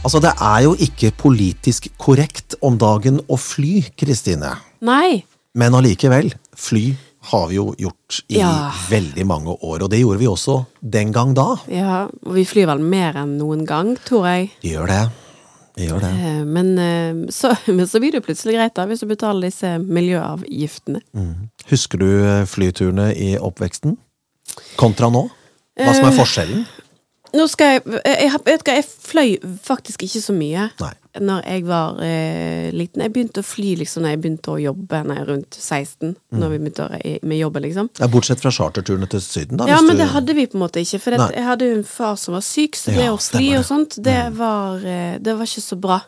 Altså, det er jo ikke politisk korrekt om dagen å fly, Kristine. Nei. Men allikevel, fly har vi jo gjort i Ja. veldig mange år, og det gjorde vi også den gang da. Ja, og vi flyr vel mer enn noen gang, tror jeg. Vi gjør det. Vi gjør det. Eh, Men eh, så, men så blir det jo plutselig greit, da, hvis du betaler disse miljøavgiftene. Husker du eh, flyturene i oppveksten? Kontra nå? Hva som er forskjellen? Nå skal jeg Jeg, jeg, jeg fløy faktisk ikke så mye Nei. når jeg var eh, liten. Jeg begynte å fly liksom når jeg begynte å jobbe når jeg er rundt 16. Når vi begynte å, med jobben, liksom. Ja, bortsett fra charterturene til Syden, da. Ja, men du- det hadde vi på en måte ikke. For jeg hadde jo en far som var syk, så det Ja, å fly og sånt, det var, eh, det var ikke så bra.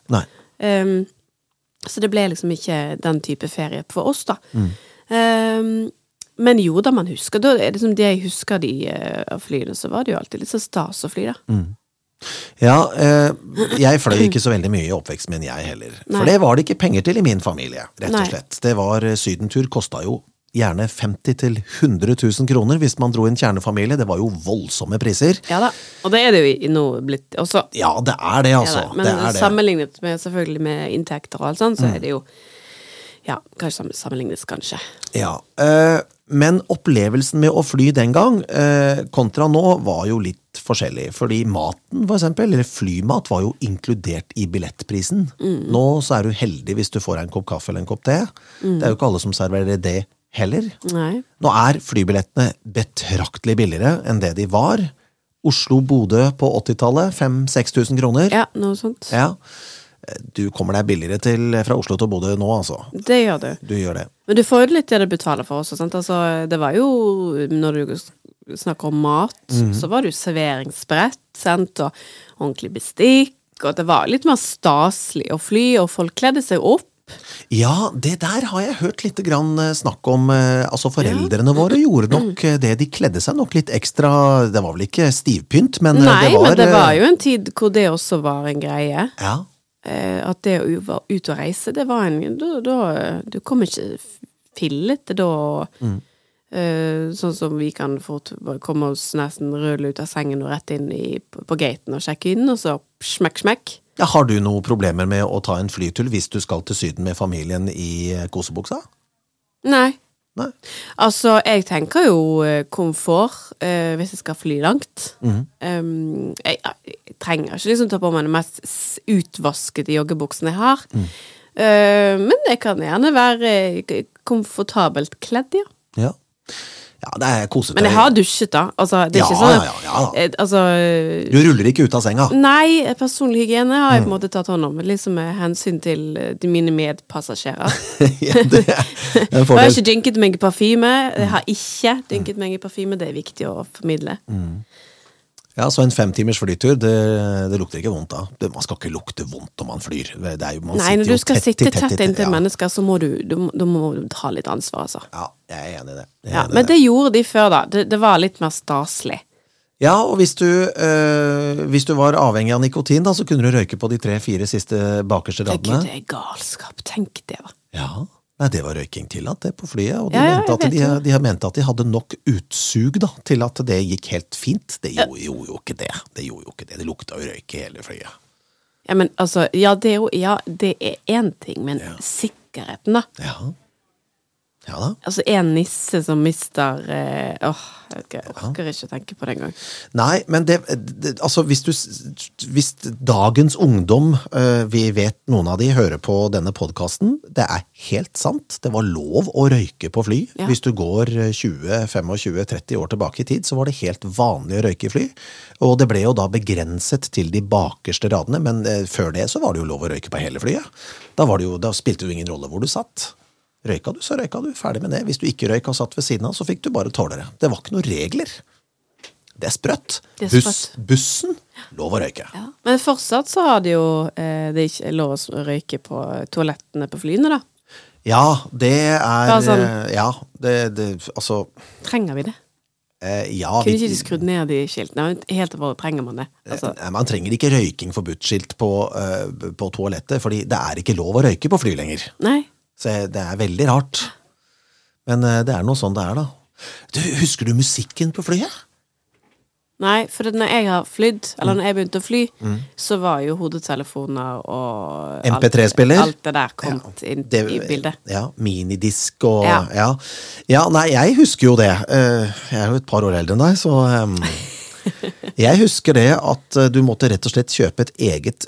Ehm, så det ble liksom ikke den type ferie for oss, da. Mm. Ehm, men jo da, man husker da, er det som det jeg husker de av uh, flyene, så var det jo alltid litt så stas å fly, da. Mm. Ja, eh, jeg fløy ikke så veldig mye i oppveksten min, jeg heller. For det var det ikke penger til i min familie, rett og slett. Det var eh, Sydentur kosta jo gjerne 50 til 100 000 kroner hvis man dro i en kjernefamilie. Det var jo voldsomme priser. Ja da. Og det er det jo i- nå blitt også. Ja, det er det, altså. Ja, men det det. sammenlignet med selvfølgelig med inntekter og alt sånt, Mm. så er det jo Ja, kanskje sammen- sammenlignes, kanskje. Ja, eh, men opplevelsen med å fly den gang eh, kontra nå var jo litt forskjellig. Fordi maten, for eksempel, eller flymat, var jo inkludert i billettprisen. Mm. Nå så er du heldig hvis du får en kopp kaffe eller en kopp te. Mm. Det er jo ikke alle som serverer det heller. Nei. Nå er flybillettene betraktelig billigere enn det de var. Oslo-Bodø på 80-tallet, 5000-6000 kroner. Ja, noe sånt. Ja. Du kommer deg billigere til, fra Oslo til Bodø nå, altså. Det gjør du. Du gjør det. Men du får jo litt det du betaler for også, sant. Altså, det var jo Når du snakker om mat, Mhm. så var det jo serveringsbrett, sant, og ordentlig bestikk, og det var litt mer staselig å fly, og folk kledde seg opp. Ja, det der har jeg hørt litt grann eh, snakk om. eh, Altså, foreldrene våre gjorde nok eh, det. De kledde seg nok litt ekstra Det var vel ikke stivpynt, men Nei, det var men det var jo en tid hvor det også var en greie. Ja. Eh, at det å være var ut og reise, det var en Da, da Du kom ikke fillete da. Mm. Eh, sånn som vi kan fort komme oss nesten rulle ut av sengen og rett inn i, på, på gaten og sjekke inn, og så smekk, smekk. ja. Har du noen problemer med å ta en flytull hvis du skal til Syden med familien i eh, kosebuksa? Nei. Nei. Altså, jeg tenker jo eh, komfort eh, hvis jeg skal fly langt. Mhm. Um, jeg, jeg trenger ikke liksom ta på meg den mest utvaskede joggebuksen jeg har. Mm. Uh, men jeg kan gjerne være eh, komfortabelt kledd, ja. Ja. Ja, det er kosetøy. Men jeg har dusjet, da. Altså, det er Ja, ikke sånn ja, ja, ja. eh, Altså Du ruller ikke ut av senga. Nei, personlig hygiene har Mm. jeg på en måte tatt hånd om, liksom med hensyn til eh, de mine medpassasjerer. ja, det er en Jeg har ikke dynket meg i parfyme. Jeg har ikke dynket meg i parfyme, det er viktig å formidle. Ja, Så en femtimers flytur, det, det lukter ikke vondt. Det, man skal ikke lukte vondt når man flyr. Det jo, man Nei, når du skal tett sitte tett tett tett, inntil ja. mennesker, så må du, du, du må ta litt ansvar, altså. Ja, jeg er enig i det. Er Ja, men det gjorde de før, da. Det, det var litt mer staselig. Ja, og hvis du, øh, hvis du var avhengig av nikotin, da, så kunne du røyke på de tre-fire siste bakerste Gud, radene. det er galskap. Tenk det, da. Ja, Nei, det var røyking tillatt, det, på flyet. Og de, Ja, ja, mente at de, de har ment at de hadde nok utsug da, til at det gikk helt fint. Det gjorde, gjorde jo ikke det. Det gjorde jo ikke det. Det lukta jo røyk i hele flyet. Ja, men altså, ja, det er jo Ja, det er én ting, men Ja. sikkerheten, da. Ja. Ja da. Altså, en nisse som mister eh, Åh, jeg ikke, jeg orker ikke å tenke på det engang. Nei, men det, det Altså, hvis du Hvis dagens ungdom, eh, vi vet noen av de hører på denne podkasten, det er helt sant. Det var lov å røyke på fly. Ja. Hvis du går 20-25-30 år tilbake i tid, så var det helt vanlig å røyke i fly. Og det ble jo da begrenset til de bakerste radene, men eh, før det så var det jo lov å røyke på hele flyet. Da, var det jo, da spilte det jo ingen rolle hvor du satt. Røyka du, så røyka du. Ferdig med det. Hvis du ikke røyka og satt ved siden av, så fikk du bare tåle det. Det var ikke noen regler. Det er sprøtt. Det er sprøtt. sprøtt. bussen, lov å røyke. Ja. Men fortsatt så har de jo eh, Det er ikke lov å røyke på toalettene på flyene, da. Ja, det er Bare sånn. eh, Ja, det, det Altså Trenger vi det? eh, Ja, Kunne vi, ikke de skrudd ned de skiltene? Helt alvorlig, trenger man det? Altså, eh, man trenger ikke røyking forbudt-skilt på, eh, på toalettet, fordi det er ikke lov å røyke på fly lenger. nei. Så det er veldig rart. Men eh, det er noe sånn det er, da. Du, husker du musikken på flyet? Nei, for når jeg har flydd, eller når jeg begynte å fly, så var jo hodetelefoner og MP3-spiller? Alt det der kommet inn Det- i bildet. Ja, minidisk og ja. Ja. ja. nei, jeg husker jo det. Eh, Jeg er jo et par år eldre enn deg, så um, Jeg husker det at eh, du måtte rett og slett kjøpe et eget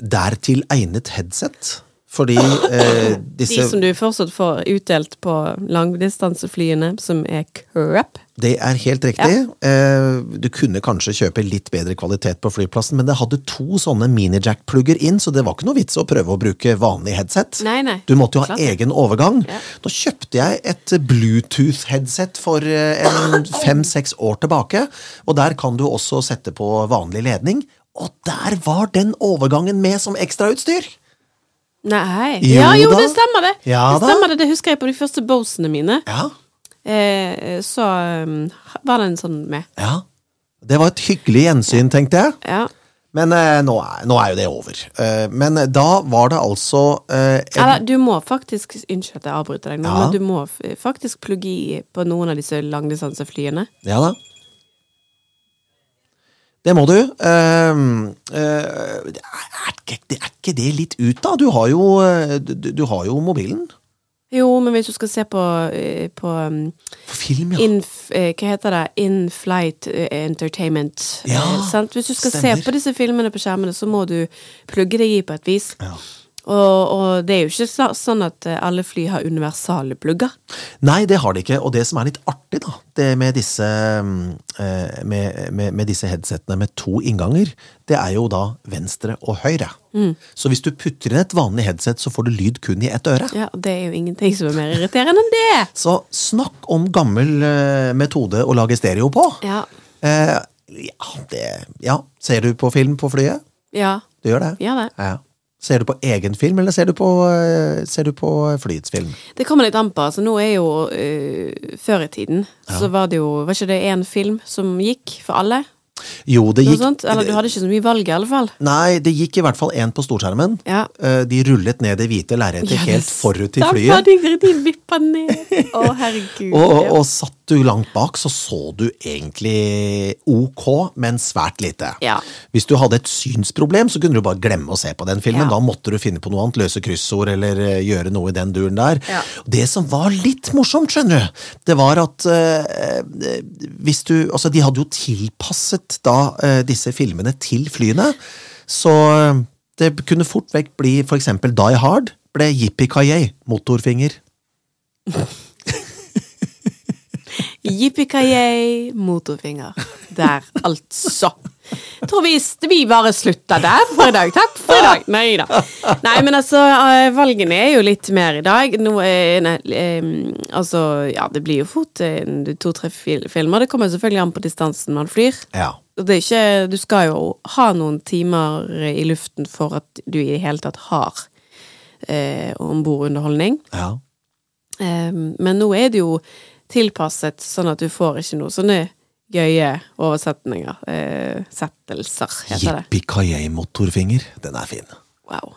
dertil egnet headset. Fordi eh, De som du fortsatt får utdelt på langdistanseflyene, som er crap. Det er helt riktig. Eh, Du kunne kanskje kjøpe litt bedre kvalitet på flyplassen, men det hadde to sånne minijack-plugger inn, så det var ikke noe vits å prøve å bruke vanlig headset. Nei, nei. Du måtte jo ha Klart egen overgang. Ja. Da kjøpte jeg et Bluetooth-headset for eh, fem-seks år tilbake, og der kan du også sette på vanlig ledning. Og der var den overgangen med som ekstrautstyr! Nei. Jo ja, jo, da. det stemmer det. Ja det stemmer det. Det husker jeg på de første Bosene mine. Ja, Eh, så um, var det en sånn med. ja. Det var et hyggelig gjensyn, tenkte jeg. Ja. Men eh, nå, er, nå er jo det over. Eh, men da var det altså eh, en, Eller, du må faktisk Unnskyld at jeg avbryter deg nå, men du må faktisk plugge i på noen av disse langdistanseflyene. Ja da. Det må du. Uh, uh, er, ikke, det er ikke det litt ut, da? Du har jo, eh, du, du har jo mobilen. Jo, men hvis du skal se på, eh, på um, For film, ja. in, Hva heter det? In-flight eh, entertainment. Ja, sant? Hvis du skal stemmer. se på disse filmene på skjermene, så må du plugge deg i på et vis. Ja. Og, og det er jo ikke så, sånn at eh, alle fly har universale plugger. Nei, det har de ikke. Og det som er litt artig, da, det med disse, mm, eh, med, med, med disse headsetene med to innganger, det er jo da venstre og høyre. Mm. Så hvis du putter inn et vanlig headset, så får du lyd kun i ett øre. Ja, og Det er jo ingenting som er mer irriterende enn det! Så snakk om gammel eh, metode å lage stereo på. Ja. Eh, ja, det Ja. Ser du på film på flyet? Ja. Du gjør det? Ja, det. Ja. Ser du på egen film, eller ser du på, eh, ser du på flyets film? Det kommer litt an på. altså Nå er jo uh, Før i tiden så var det jo Var ikke det én film som gikk for alle? Jo, det gikk? Eller du hadde ikke så mye valg, i alle fall. Nei, det gikk i hvert fall én på storskjermen. Ja. Eh, De rullet ned det hvite lerretet Ja, helt forut til Da flyet. De, de vippa ned. Å, herregud. Og, og, og satt du langt bak, så så du egentlig ok, men svært lite. Ja. Hvis du hadde et synsproblem, så kunne du bare glemme å se på den filmen. Ja. Da måtte du finne på noe annet, løse kryssord eller eh, gjøre noe i den duren der. Ja. Det som var litt morsomt, skjønner du, det var at eh, hvis du Altså, de hadde jo tilpasset da øh, disse filmene til flyene, så det kunne fort vekk bli for eksempel Die Hard ble Yippie motorfinger. Yippee motorfinger. Der, altså. Tror vi, vi bare slutter der for i dag. Takk for i dag. Nei da. Nei, men altså, eh, valgene er jo litt mer i dag. Nå er nei, eh, Altså, ja, det blir jo fort eh, to-tre fil filmer. Det kommer selvfølgelig an på distansen man flyr. Ja. Det ikke, du skal jo ha noen timer i luften for at du i det hele tatt har eh, ombordunderholdning. ja. Eh, men nå er det jo tilpasset sånn at du får ikke noe sånne gøye oversetninger. Eh, settelser, heter det. Yippie motorfinger. Den er fin. Wow.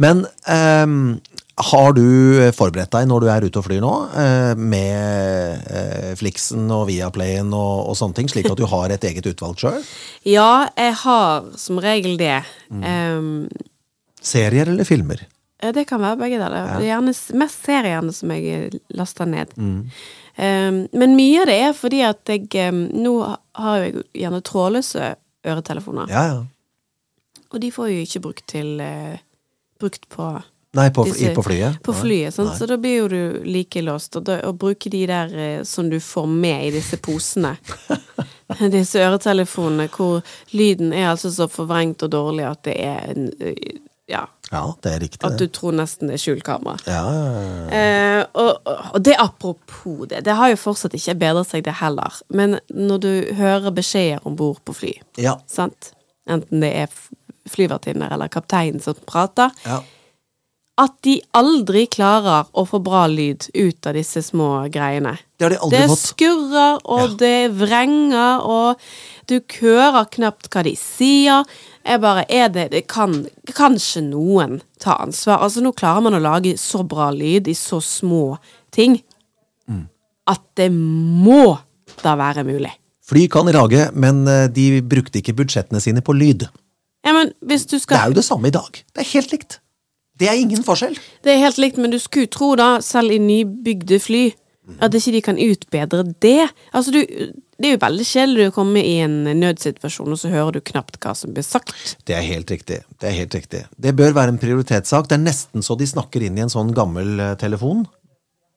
Men ehm, har du forberedt deg når du er ute og flyr nå, eh, med eh, Flixen og Viaplayen og, og sånne ting, slik at du har et eget utvalg sjøl? Ja, jeg har som regel det. Mm. Um, Serier eller filmer? Det kan være begge deler. Er Gjerne, mest seriene som jeg laster ned. Um, men mye av det er fordi at jeg um, Nå har jeg gjerne trådløse øretelefoner. Ja, ja. Og de får jo ikke brukt til eh, Brukt på Nei, på, disse- på flyet? På flyet, sånn, så da blir jo du like låst. Og da, å bruke de der eh, som du får med i disse posene, disse øretelefonene hvor lyden er altså så forvrengt og dårlig at det er en eh, Ja, Ja, det er riktig. at du tror nesten det er skjult kamera. Ja. Eh, og, og det apropos det, det har jo fortsatt ikke bedret seg, det heller. Men når du hører beskjeder om bord på fly, ja. sant? enten det er flyvertinner eller kapteinen som prater, ja. at de aldri klarer å få bra lyd ut av disse små greiene. Det har de aldri Det skurrer, og det vrenger, og du hører knapt hva de sier. Jeg bare, er det, det kan Kanskje noen ta ansvar? Altså, nå klarer man å lage så bra lyd i så små ting Mm. at det må da være mulig. Fly kan rage, men eh, de brukte ikke budsjettene sine på lyd. Ja, men hvis du skal... Det er jo det samme i dag. Det er helt likt. Det er ingen forskjell. Det er helt likt, men du skulle tro da, selv i nybygde fly, at ikke de kan utbedre det. Altså, du, det er jo veldig kjedelig å komme i en nødsituasjon, og så hører du knapt hva som blir sagt. Det er helt riktig. Det er helt riktig. Det bør være en prioritetssak. Det er nesten så de snakker inn i en sånn gammel eh, telefon.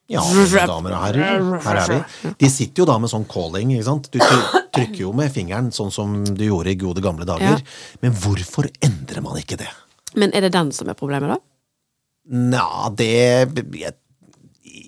Ja, damer og herrer, her er vi. De sitter jo da med sånn calling, ikke sant. Du trykker jo med fingeren, sånn som du gjorde i gode gamle dager. Ja. Men hvorfor endrer man ikke det? Men er det den som er problemet, da? Nja, det jeg-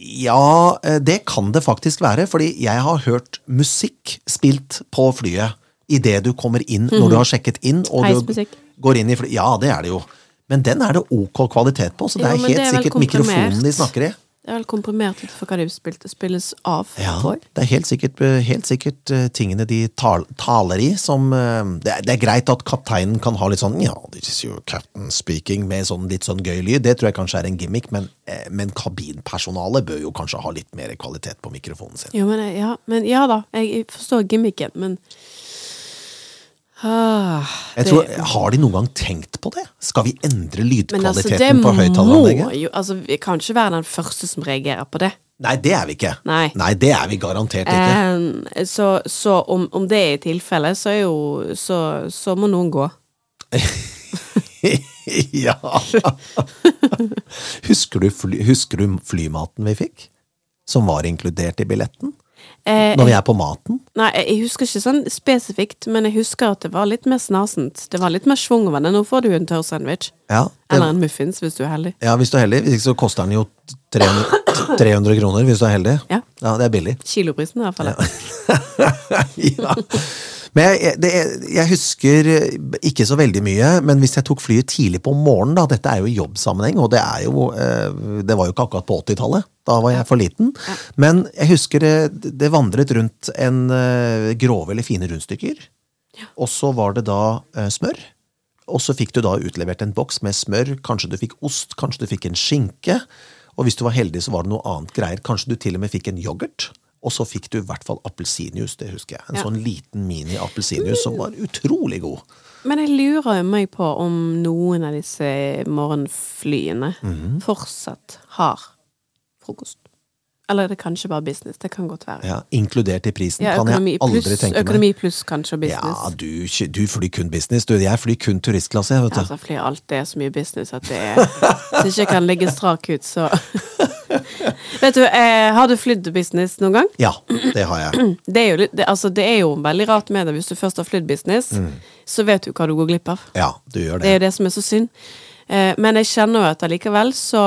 Ja, eh, det kan det faktisk være. Fordi jeg har hørt musikk spilt på flyet idet du kommer inn, når du har sjekket inn. Og du går inn i fly. Ja, det er det jo. Men den er det ok kvalitet på, så det er helt det er sikkert mikrofonen de snakker i. Det er vel komprimert ut for hva det spilte, spilles av, Ja, det er helt sikkert, eh, helt sikkert eh, tingene de tal, taler i som eh, det er, det er greit at kapteinen kan ha litt sånn Ja, this is your captain speaking, med sånn litt sånn gøy lyd. Det tror jeg kanskje er en gimmick, men, men kabinpersonalet bør jo kanskje ha litt mer kvalitet på mikrofonen sin. Jo, men, ja, men ja da, jeg forstår gimmicken, men ah, Jeg det- tror, Har de noen gang tenkt på det? Skal vi endre lydkvaliteten altså, lydkvaliteten på må høyttaleranlegget? Altså, vi kan ikke være den første som reagerer på det. Nei, det er vi ikke. Nei. Nei det er vi garantert ikke. Um, så så om, om det er tilfellet, tilfelle, så er jo Så, så må noen gå. ja. husker, du fly, husker du flymaten vi fikk? Som var inkludert i billetten? Eh, Når vi er på maten? Nei, jeg husker ikke sånn spesifikt, men jeg husker at det var litt mer snasent. Det var litt mer schwung over det. Nå får du en tørr sandwich. Ja, det, Eller en muffins, hvis du er heldig. ja hvis du er heldig. Hvis ikke så koster den jo 300, 300 kroner hvis du er heldig. Ja. det er billig. Kiloprisen, i hvert fall. Ja. ja. Men jeg, det, jeg husker ikke så veldig mye, men hvis jeg tok flyet tidlig på morgenen, da, dette er jo i jobbsammenheng, og det jo eh, Det var jo ikke akkurat på 80-tallet, da var jeg for liten. Men jeg husker det, det vandret rundt en eh, grove eller fine rundstykker, og så var det da eh, smør. Og så fikk du da utlevert en boks med smør, kanskje du fikk ost, kanskje du fikk en skinke. Og hvis du var heldig, så var det noe annet greier. Kanskje du til og med fikk en yoghurt. Og så fikk du i hvert fall appelsinjuice, det husker jeg. En Ja. sånn liten mini-appelsinjuice som var utrolig god. Men jeg lurer meg på om noen av disse morgenflyene Mhm. fortsatt har frokost. Eller er det kanskje bare business? Det kan godt være. Ja, inkludert i prisen Ja, kan jeg aldri pluss, tenke meg. økonomi pluss kanskje business. Ja, du, du flyr kun business, du. Jeg flyr kun turistklasse, jeg, vet du. Altså, jeg flyr alt det er så mye business at det er Hvis ikke kan legge strak ut, så Vet du, eh, har du flydd business noen gang? Ja, det har jeg. Det er, jo, det, altså, det er jo veldig rart med det. Hvis du først har flydd business, så vet du hva du går glipp av. Ja, du gjør Det Det er jo det som er så synd. Eh, men jeg kjenner jo at allikevel så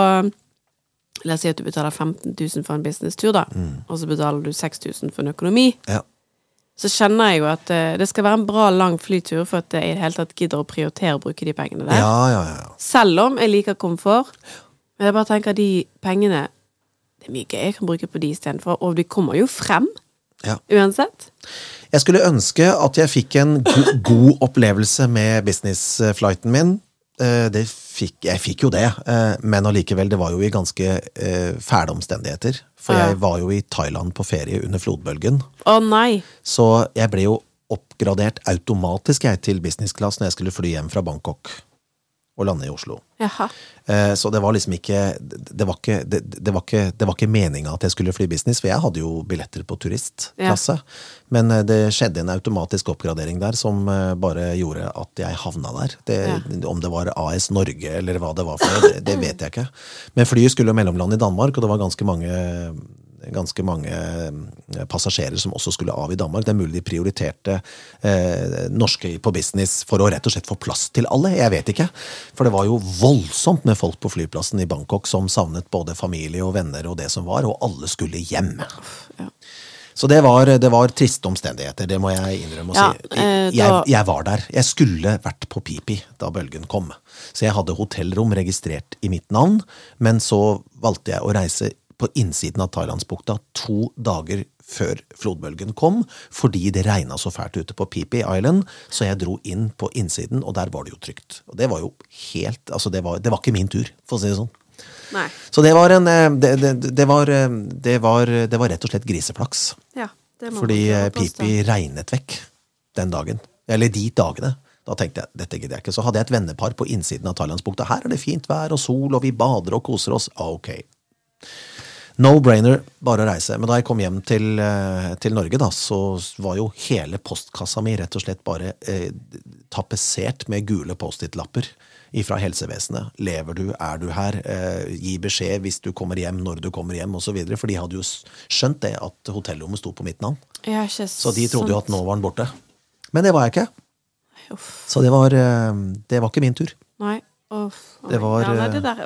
La oss si at du betaler 15 000 for en businesstur, da. Og så betaler du 6000 for en økonomi. Ja. Så kjenner jeg jo at eh, det skal være en bra, lang flytur for at jeg i det hele tatt gidder å prioritere å bruke de pengene der. Ja, ja, ja. Selv om jeg liker komfort. Men jeg bare tenker de pengene Det er mye gøy jeg kan bruke på de istedenfor. Og de kommer jo frem. ja. Uansett. Jeg skulle ønske at jeg fikk en go god opplevelse med businessflighten min. Eh, Det fikk, jeg fikk jo det, eh, men allikevel, det var jo i ganske eh, fæle omstendigheter. For jeg var jo i Thailand på ferie under flodbølgen. Å nei! Så jeg ble jo oppgradert automatisk jeg til business class når jeg skulle fly hjem fra Bangkok og lande i Oslo. Jaha. Eh, Så det var liksom ikke Det var ikke, det, det var ikke, det var ikke meninga at jeg skulle fly business, for jeg hadde jo billetter på turistklasse. Men eh, det skjedde en automatisk oppgradering der som eh, bare gjorde at jeg havna der. Det, Om det var AS Norge eller hva det var for noe, det, det vet jeg ikke. Men flyet skulle jo mellomlande i Danmark, og det var ganske mange ganske mange eh, passasjerer som også skulle av i Danmark. Det er mulig de prioriterte eh, norske på business for å rett og slett få plass til alle. Jeg vet ikke. For det var jo voldsomt med folk på flyplassen i Bangkok som savnet både familie og venner og det som var, og alle skulle hjem. Ja. Så det var, det var triste omstendigheter, det må jeg innrømme å Ja, si. eh, Jeg, jeg var der. Jeg skulle vært på Pipi da bølgen kom. Så jeg hadde hotellrom registrert i mitt navn, men så valgte jeg å reise på innsiden av Thailandsbukta to dager før flodbølgen kom, fordi det regna så fælt ute på Pipi Island, så jeg dro inn på innsiden, og der var det jo trygt. Og det var jo helt Altså, det var, det var ikke min tur, for å si det sånn. Nei. Så det var en eh, Det, det, det, var, eh, det, var, det var rett og slett griseflaks. Ja. det må Fordi eh. Pipi regnet vekk den dagen. Eller de dagene. Da tenkte jeg dette gidder jeg ikke. Så hadde jeg et vennepar på innsiden av Thailandsbukta. Her er det fint vær og sol, og vi bader og koser oss. Ah, Ok. No-brainer, bare å reise. Men da jeg kom hjem til, eh, til Norge, da, så var jo hele postkassa mi rett og slett bare eh, tapetsert med gule Post-It-lapper fra helsevesenet. Lever du, er du her? Eh, gi beskjed hvis du kommer hjem, når du kommer hjem, osv. For de hadde jo skjønt det at hotellrommet sto på mitt navn. Ja, Så de trodde jo at nå var han borte. Men det var jeg ikke. Uff. Så det var, eh, det var ikke min tur. Nei. Det var, ja, det der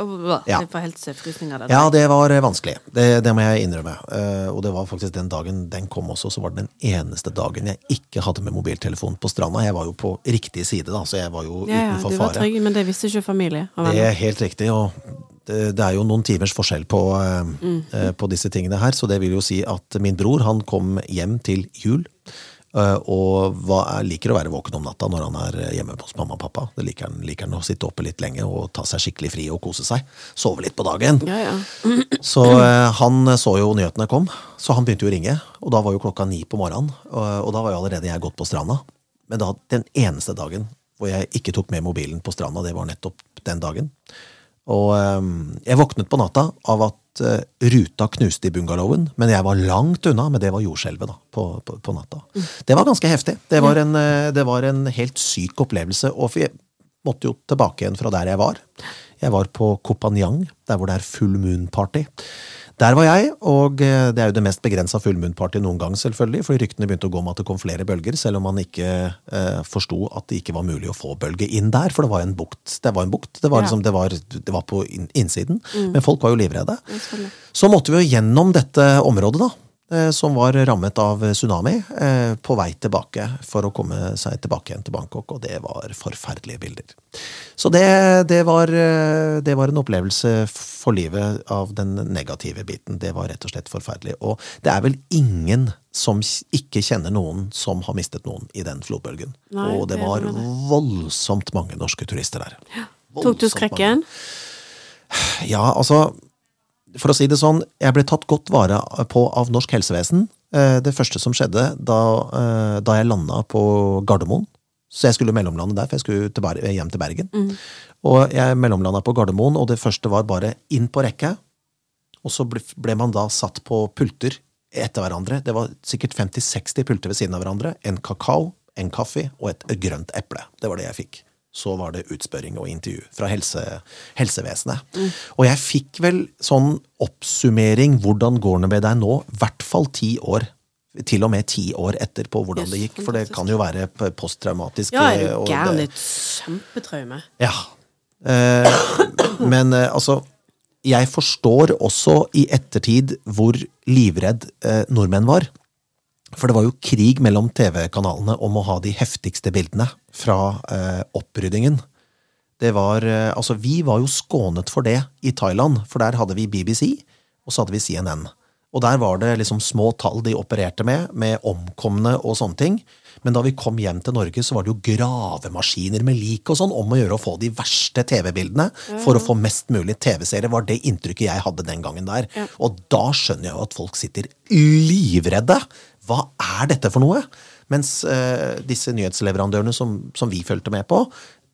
ja. Det var helt eh, frysninger. Det Ja, det var eh, vanskelig. Det, det må jeg innrømme. Eh, og det var faktisk den dagen den kom også, så var det den eneste dagen jeg ikke hadde med mobiltelefon på stranda. Jeg var jo på riktig side, da, så jeg var jo ja, utenfor du var trygg, men det visste ikke familie. Det er helt riktig, og det, er jo noen timers forskjell på, Mm. på disse tingene her, så det vil jo si at min bror han kom hjem til jul. Eh, Og var, liker å være våken om natta når han er hjemme hos mamma og pappa. Det liker han, liker han å sitte oppe litt lenge og ta seg skikkelig fri og kose seg. Sove litt på dagen. Ja, ja. Så eh, han så jo nyhetene kom, så han begynte jo å ringe. Og da var jo klokka ni på morgenen, og, da var jo allerede jeg gått på stranda. Men da, den eneste dagen hvor jeg ikke tok med mobilen på stranda, det var nettopp den dagen. Og eh, jeg våknet på natta av at eh, ruta knuste i bungalowen, men jeg var langt unna, men det var jordskjelvet da, på, på, på natta. Det var ganske heftig. Det var, en, eh, det var en helt syk opplevelse. Og jeg måtte jo tilbake igjen fra der jeg var. Jeg var på Kopanjang, der hvor det er full moon-party. Der var jeg, og eh, det er jo det mest begrensa fullmunnpartyet noen gang, selvfølgelig, for ryktene begynte å gå om at det kom flere bølger, selv om man ikke eh, forsto at det ikke var mulig å få bølge inn der, for det var en bukt. Det var en bukt, det var, liksom, det var, det var på innsiden, innsiden, men folk var jo livredde. Så måtte vi jo gjennom dette området, da. Eh, Som var rammet av tsunami, eh, på vei tilbake for å komme seg tilbake igjen til Bangkok, og det var forferdelige bilder. Så det, det, var, eh, det var en opplevelse for livet av den negative biten. Det var rett og slett forferdelig. Og det er vel ingen som ikke kjenner noen som har mistet noen i den flodbølgen. Nei, og det var voldsomt mange norske turister der. Tok du skrekken? mange. Ja, altså For å si det sånn, jeg ble tatt godt vare på av norsk helsevesen. Eh, Det første som skjedde da, eh, da jeg landa på Gardermoen Så jeg skulle mellomlande der, for jeg skulle til hjem til Bergen. Og jeg mellomlanda på Gardermoen, og det første var bare inn på rekke. Og så ble man da satt på pulter etter hverandre. Det var sikkert 50-60 pulter ved siden av hverandre. En kakao, en kaffe og et grønt eple. Det var det jeg fikk. Så var det utspørring og intervju fra helse, helsevesenet. Og jeg fikk vel sånn oppsummering hvordan går det med deg nå, i hvert fall ti år. Til og med ti år etter på hvordan Yes, det gikk, for det kan jo være posttraumatisk. Ja, er eh, du gæren? Et kjempetraume. ja. Eh, men eh, altså Jeg forstår også i ettertid hvor livredd eh, nordmenn var. For det var jo krig mellom TV-kanalene om å ha de heftigste bildene fra eh, oppryddingen. Det var, eh, altså Vi var jo skånet for det i Thailand, for der hadde vi BBC, og så hadde vi CNN. Og der var det liksom små tall de opererte med, med omkomne og sånne ting. Men da vi kom hjem til Norge, så var det jo gravemaskiner med lik og sånn om å gjøre å få de verste TV-bildene for å få mest mulig TV-seere, var det inntrykket jeg hadde den gangen der. Ja. Og da skjønner jeg jo at folk sitter livredde. Hva er dette for noe? Mens eh, disse nyhetsleverandørene som, som vi fulgte med på,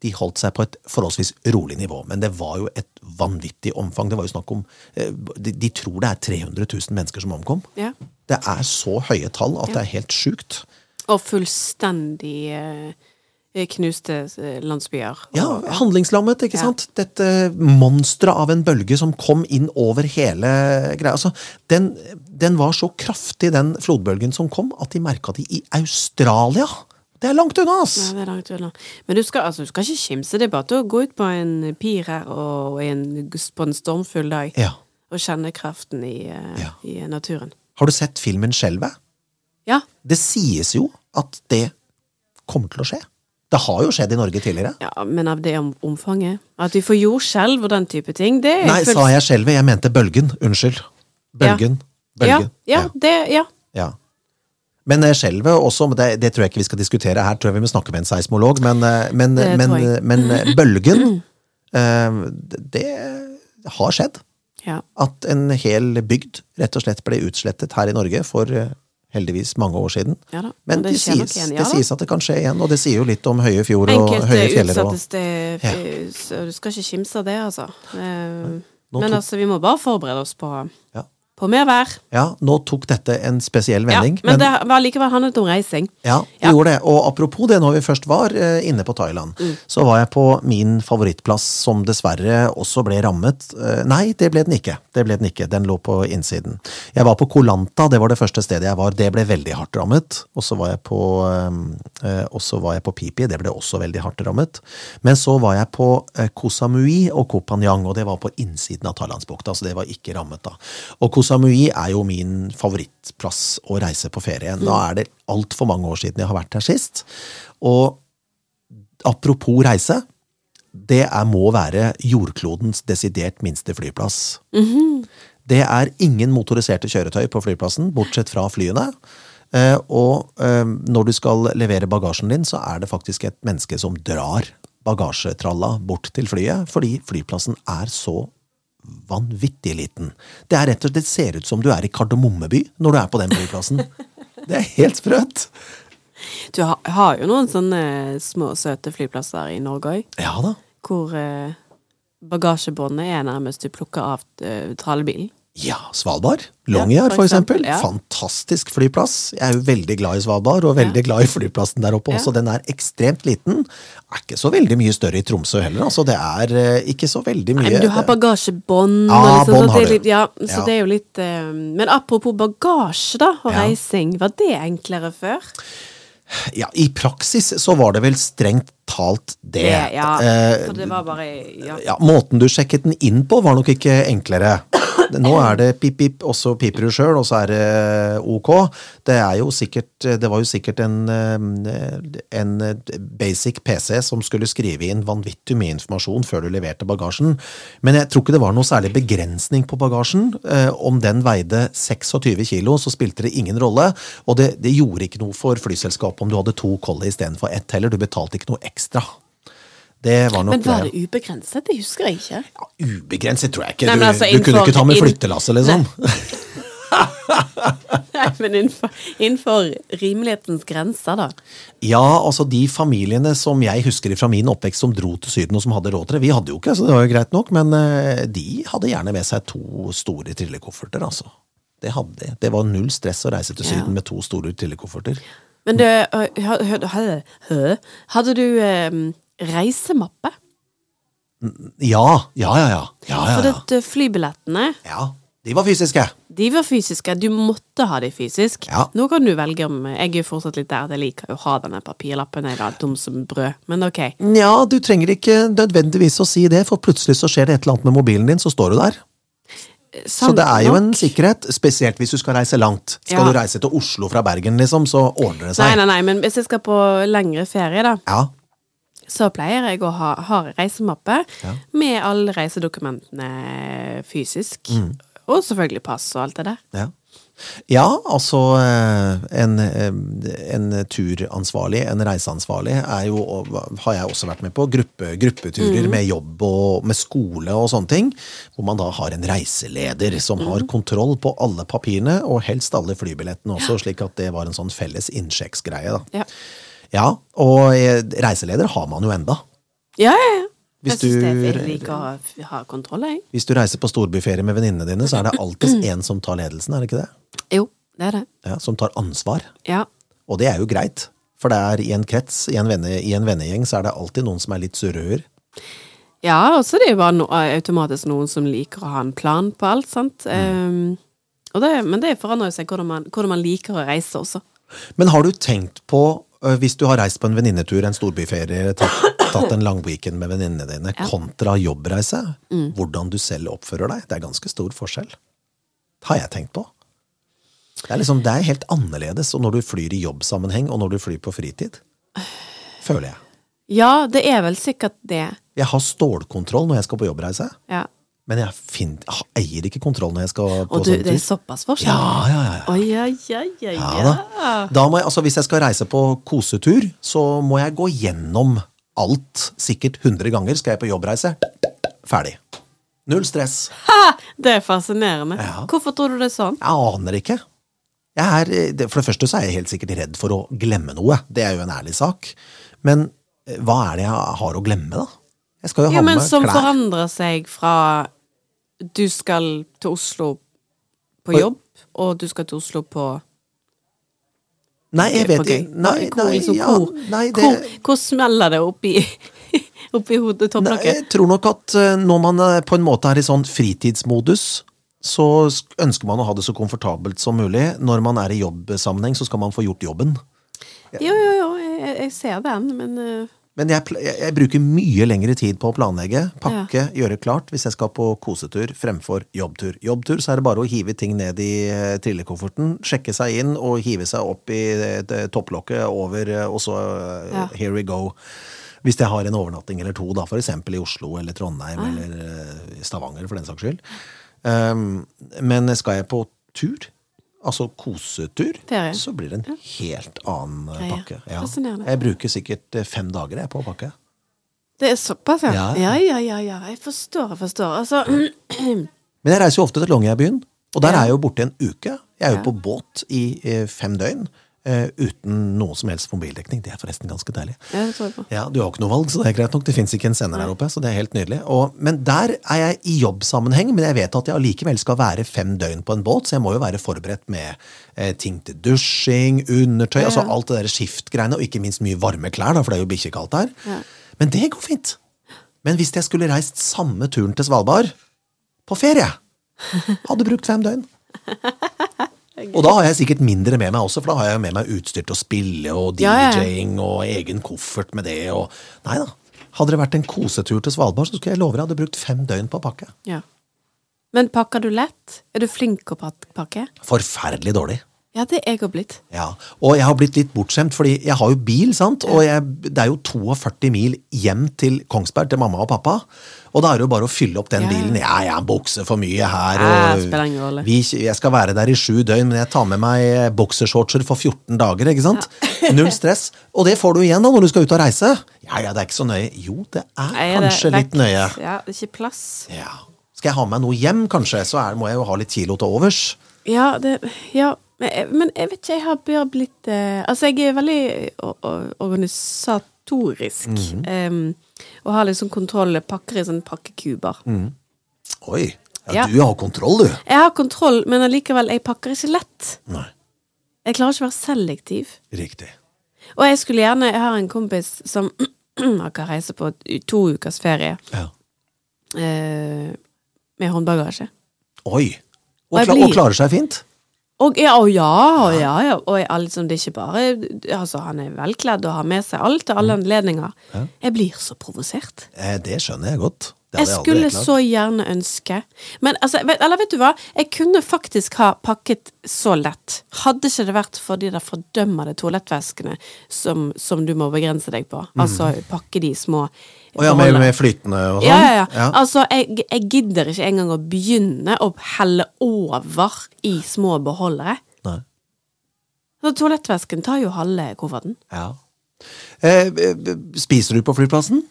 de holdt seg på et forholdsvis rolig nivå. Men det var jo et vanvittig omfang. Det var jo snakk om eh, de, de tror det er 300 000 mennesker som omkom. Ja. Det er så høye tall at det er helt sjukt. Og fullstendig eh, knuste eh, landsbyer. Ja, handlingslammet, ikke Ja. sant? Dette monsteret av en bølge som kom inn over hele greia. Altså, den, den var så kraftig, den flodbølgen som kom, at de merka det i Australia. Det er langt unna, ass! Ja, det er langt unna. Men du skal, altså, du skal ikke kimse. Det er bare til å gå ut på en pir her og en, på en stormfull dag Ja. og kjenne kraften i, eh, Ja. i naturen. Har du sett filmen Skjelvet? Ja. Det sies jo at det kommer til å skje. Det har jo skjedd i Norge tidligere. ja, men av det omfanget At vi får jordskjelv og den type ting, det er Nei, full- sa jeg skjelvet? Jeg mente bølgen. Unnskyld. Bølgen. Bølgen. Ja, ja, det, ja. Ja. Men eh, skjelvet også, det, det tror jeg ikke vi skal diskutere her, tror jeg vi må snakke med en seismolog, men, eh, men, men, men eh, bølgen, eh, det har skjedd. ja. At en hel bygd rett og slett ble utslettet her i Norge for heldigvis mange år siden. Ja da, Men det det, sies, igjen, ja det sies at det kan skje igjen, og det sier jo litt om høye fjord og Enkelte høye fjeller. Enkelte utsettes det Ja. så Du skal ikke kimse av det, altså. Eh, Nå Men altså, vi må bare forberede oss på, ja. På mer vær. ja, nå tok dette en spesiell vending. Ja, men, men, det var likevel handlet om reising. Ja, det Ja. gjorde det. Og apropos det, når vi først var eh, inne på Thailand, Mm. så var jeg på min favorittplass som dessverre også ble rammet. Eh, Nei, det ble den ikke. Det ble den ikke. Den lå på innsiden. Jeg var på Koh Lanta, det var det første stedet jeg var. Det ble veldig hardt rammet. Og så var jeg på, eh, og så var jeg på Pipi, det ble også veldig hardt rammet. Men så var jeg på Koh Samui og Koh Phangan, og det var på innsiden av Thailandsbukta, så det var ikke rammet da. Og Koh Samui er jo min favorittplass å reise på ferie. Nå er det altfor mange år siden jeg har vært her sist. Og apropos reise, det er, må være jordklodens desidert minste flyplass. Det er ingen motoriserte kjøretøy på flyplassen, bortsett fra flyene. Eh, og eh, når du skal levere bagasjen din, så er det faktisk et menneske som drar bagasjetralla bort til flyet, fordi flyplassen er så vanvittig liten. Det er rett og slett, det ser ut som du er i Kardemommeby når du er på den flyplassen. Det er helt sprøtt. Du har, har jo noen sånne små, søte flyplasser i Norge òg, Ja da. hvor eh, bagasjebåndet er nærmest du plukker av eh, trallebilen. Ja, Svalbard. Ja, Longyear, for for eksempel. ja. Fantastisk flyplass. Jeg er jo veldig glad i Svalbard, og veldig glad i flyplassen der oppe Ja. også. Den er ekstremt liten. Er ikke så veldig mye større i Tromsø heller, altså. Det er eh, ikke så veldig mye Nei, men du har bagasjebånd. Ja, liksom, bånd har du. litt, ja, så Ja. det er jo litt eh, Men apropos bagasje, da, og Ja. reising. Var det enklere før? Ja, i praksis så var det vel strengt talt det. Det, ja. Eh, For det var bare Ja. ja, måten du sjekket den inn på var nok ikke enklere. Nå er det pip-pip, og så piper du sjøl, og så er det ok. Det er sikkert Det var jo sikkert en, eh, en basic PC som skulle skrive inn vanvittig mye informasjon før du leverte bagasjen. Men jeg tror ikke det var noe særlig begrensning på bagasjen. Eh, Om den veide 26 kilo, så spilte det ingen rolle. Og det, det gjorde ikke noe for flyselskapet om du hadde to kolli istedenfor ett heller. Du betalte ikke noe ekstra. Det var nok Men var det ubegrenset? Det husker jeg ikke. ja, ubegrenset tror jeg ikke. Nei, du, altså, du kunne ikke ta med flyttelasset, liksom. Nei, men innenfor, innenfor rimelighetens grenser, da. Ja, altså de familiene som jeg husker fra min oppvekst som dro til Syden og som hadde råd til det, vi hadde jo ikke, så det var jo greit nok, men eh, de hadde gjerne med seg to store trillekofferter, altså. Det hadde de. Det var null stress å reise til Ja. Syden med to store trillekofferter. Men du, hø- hadde du eh, reisemappe? Ja, ja, ja, ja. Ja, ja, ja. For øh, flybillettene, ja. De var fysiske. de var fysiske. Du måtte ha de fysisk. Ja. Nå kan du velge om Jeg er jo fortsatt litt der at jeg liker å ha denne papirlappen. Jeg er dum som brød. Men ok. Ja, du trenger ikke nødvendigvis å si det, for plutselig så skjer det et eller annet med mobilen din, så står du der. Så det er jo nok. en sikkerhet, spesielt hvis du skal reise langt. Skal Ja. du reise til Oslo fra Bergen, liksom, så ordner det Nei, seg. nei, nei, men hvis jeg skal på lengre ferie, da, Ja, så pleier jeg å ha, ha reisemappe Ja. med alle reisedokumentene fysisk. Mm. Og selvfølgelig pass og alt det der. ja. Ja, altså eh, en, eh, en turansvarlig, en reiseansvarlig, er jo, har jeg også vært med på, gruppe, gruppeturer med jobb og med skole og sånne ting, hvor man da har en reiseleder som har kontroll på alle papirene, og helst alle flybillettene også, slik at det var en sånn felles innsjekksgreie. da. Ja, Ja, og reiseleder har man jo enda. ja, ja. ja. Hvis jeg syns det du- jeg liker å f- ha kontroll, jeg. Hvis du reiser på storbyferie med venninnene dine, så er det alltid en som tar ledelsen, er det ikke det? Jo, det er det. Ja, Som tar ansvar. Ja. Og det er jo greit, for det er i en krets, i en, venne, i en vennegjeng, så er det alltid noen som er litt surrøer. Ja, og så er det jo bare no automatisk noen som liker å ha en plan på alt, sant. Mm. Um, og det, men det forandrer jo seg hvordan man, hvordan man liker å reise også. Men har du tenkt på, hvis du har reist på en venninnetur, en storbyferie, tatt, tatt en lang weekend med venninnene dine, kontra jobbreise, hvordan du selv oppfører deg? Det er ganske stor forskjell. Det Har jeg tenkt på. Det er liksom, det er helt annerledes når du flyr i jobbsammenheng, og når du flyr på fritid. Føler jeg. Ja, det er vel sikkert det. Jeg har stålkontroll når jeg skal på jobbreise, Ja. Men jeg finner, jeg eier ikke kontroll når jeg skal på Og du, sånn det er såpass forskjell? Ja, ja, ja. ja. Oi, ja, ja, ja, Ja da. da må jeg, altså Hvis jeg skal reise på kosetur, så må jeg gå gjennom alt. Sikkert 100 ganger skal jeg på jobbreise. Ferdig. Null stress. Ha! Det er fascinerende. Ja. Hvorfor tror du det er sånn? Jeg aner ikke. Jeg er, for det første så er jeg helt sikkert redd for å glemme noe. Det er jo en ærlig sak. Men eh, hva er det jeg har å glemme, da? Jeg skal jo ha med men som forandrer seg fra du skal til Oslo på jobb, og du skal til Oslo på Nei, jeg vet ikke. Nei, nei, liksom, ja, nei, det, hvor, hvor smeller det oppi, oppi hodet, nei, topplokket? jeg tror nok at eh, når man eh, på en måte er i sånn fritidsmodus, så ønsker man å ha det så komfortabelt som mulig. Når man er i jobbsammenheng, så skal man få gjort jobben. Jo, jo, jo, jeg, jeg ser den, men eh, Men jeg, jeg, bruker mye lengre tid på å planlegge, pakke, gjøre klart hvis jeg skal på kosetur fremfor jobbtur. Jobbtur så er det bare å hive ting ned i eh, trillekofferten, sjekke seg inn og hive seg opp i eh, topplokket over, eh, og så Ja. here we go. Hvis jeg har en overnatting eller to, da, for eksempel i Oslo eller Trondheim ja. eller eh, Stavanger for den saks skyld. Um, men skal jeg på tur, altså kosetur, Ferie. så blir det en helt annen Ferie. Pakke. Ja. Jeg bruker sikkert eh, fem dager jeg, på å pakke. det er såpass, ja. Ja. Ja, ja, ja. Jeg forstår, jeg forstår. Altså, Men jeg reiser jo ofte til Longyearbyen, og der er jeg jo borte en uke. Jeg er jo på båt i eh, fem døgn eh, uten noe som helst mobildekning. Det er forresten ganske deilig. ja. Ja, Du har ikke noe valg, så det er greit nok. Det fins ikke en sender her oppe, så det er helt nydelig. Og, men der er jeg i jobbsammenheng, men jeg vet at jeg allikevel skal være fem døgn på en båt, så jeg må jo være forberedt med eh, ting til dusjing, undertøy, altså alt det der skiftgreiene, og ikke minst mye varme klær, da, for det er jo bikkjekaldt her. Ja. Men det går fint. Men hvis jeg skulle reist samme turen til Svalbard, på ferie, hadde brukt fem døgn. Og da har jeg sikkert mindre med meg også, for da har jeg med meg utstyr til å spille og. DJ-ing og egen koffert med det og Nei da. Hadde det vært en kosetur til Svalbard, så skulle jeg love deg hadde brukt fem døgn på å pakke. Ja. Men pakker du lett? Er du flink å pakke? Forferdelig dårlig. Ja, det er jeg òg blitt. Ja, Og jeg har blitt litt bortskjemt, fordi jeg har jo bil, sant? og jeg, det er jo 42 mil hjem til Kongsberg, til mamma og pappa. Og da er det jo bare å fylle opp den Ja. bilen. Ja, jeg er bukse for mye her, Ja, og vi, jeg skal være der i sju døgn, men jeg tar med meg boksershortser for 14 dager, ikke sant? Null stress. Og det får du igjen da når du skal ut og reise. Ja, ja, det er ikke så nøye. Jo, det er Nei, det- kanskje litt nøye. Ja, det er ikke plass. Ja. Skal jeg ha med noe hjem, kanskje, så er, må jeg jo ha litt kilo til overs. Ja, det, ja men, jeg, men jeg vet ikke, jeg har bare blitt eh, Altså, jeg er veldig organisatorisk. Mm organisatorisk. Mhm. og har liksom kontroll. Pakker i sånne pakkekuber. Oi, ja, Ja. du har kontroll, du. Jeg har kontroll, men allikevel, jeg pakker ikke lett. Nei, Jeg klarer ikke å være selektiv. riktig. Og jeg skulle gjerne Jeg har en kompis som akkurat reiser på to ukers ferie Ja. eh, med håndbagasje. Oi. Og Og, klar, og klarer seg fint? Og ja, og ja, og ja, ja. Og jeg, liksom, det er ikke bare Altså, han er velkledd og har med seg alt til alle anledninger. Jeg blir så provosert. Eh, det skjønner jeg godt. Det Jeg skulle så gjerne ønske Men altså, vet, eller vet du hva? Jeg kunne faktisk ha pakket så lett. Hadde ikke det vært for de der fordømmede toalettveskene som, som du må begrense deg på. Altså pakke de små Å ja, med, med flytende og sånn? Ja, ja, ja. Altså, jeg, jeg gidder ikke engang å begynne å helle over i små beholdere. Nei. Så toalettvæsken tar jo halve kofferten. Ja. Eh, eh, spiser du på flyplassen?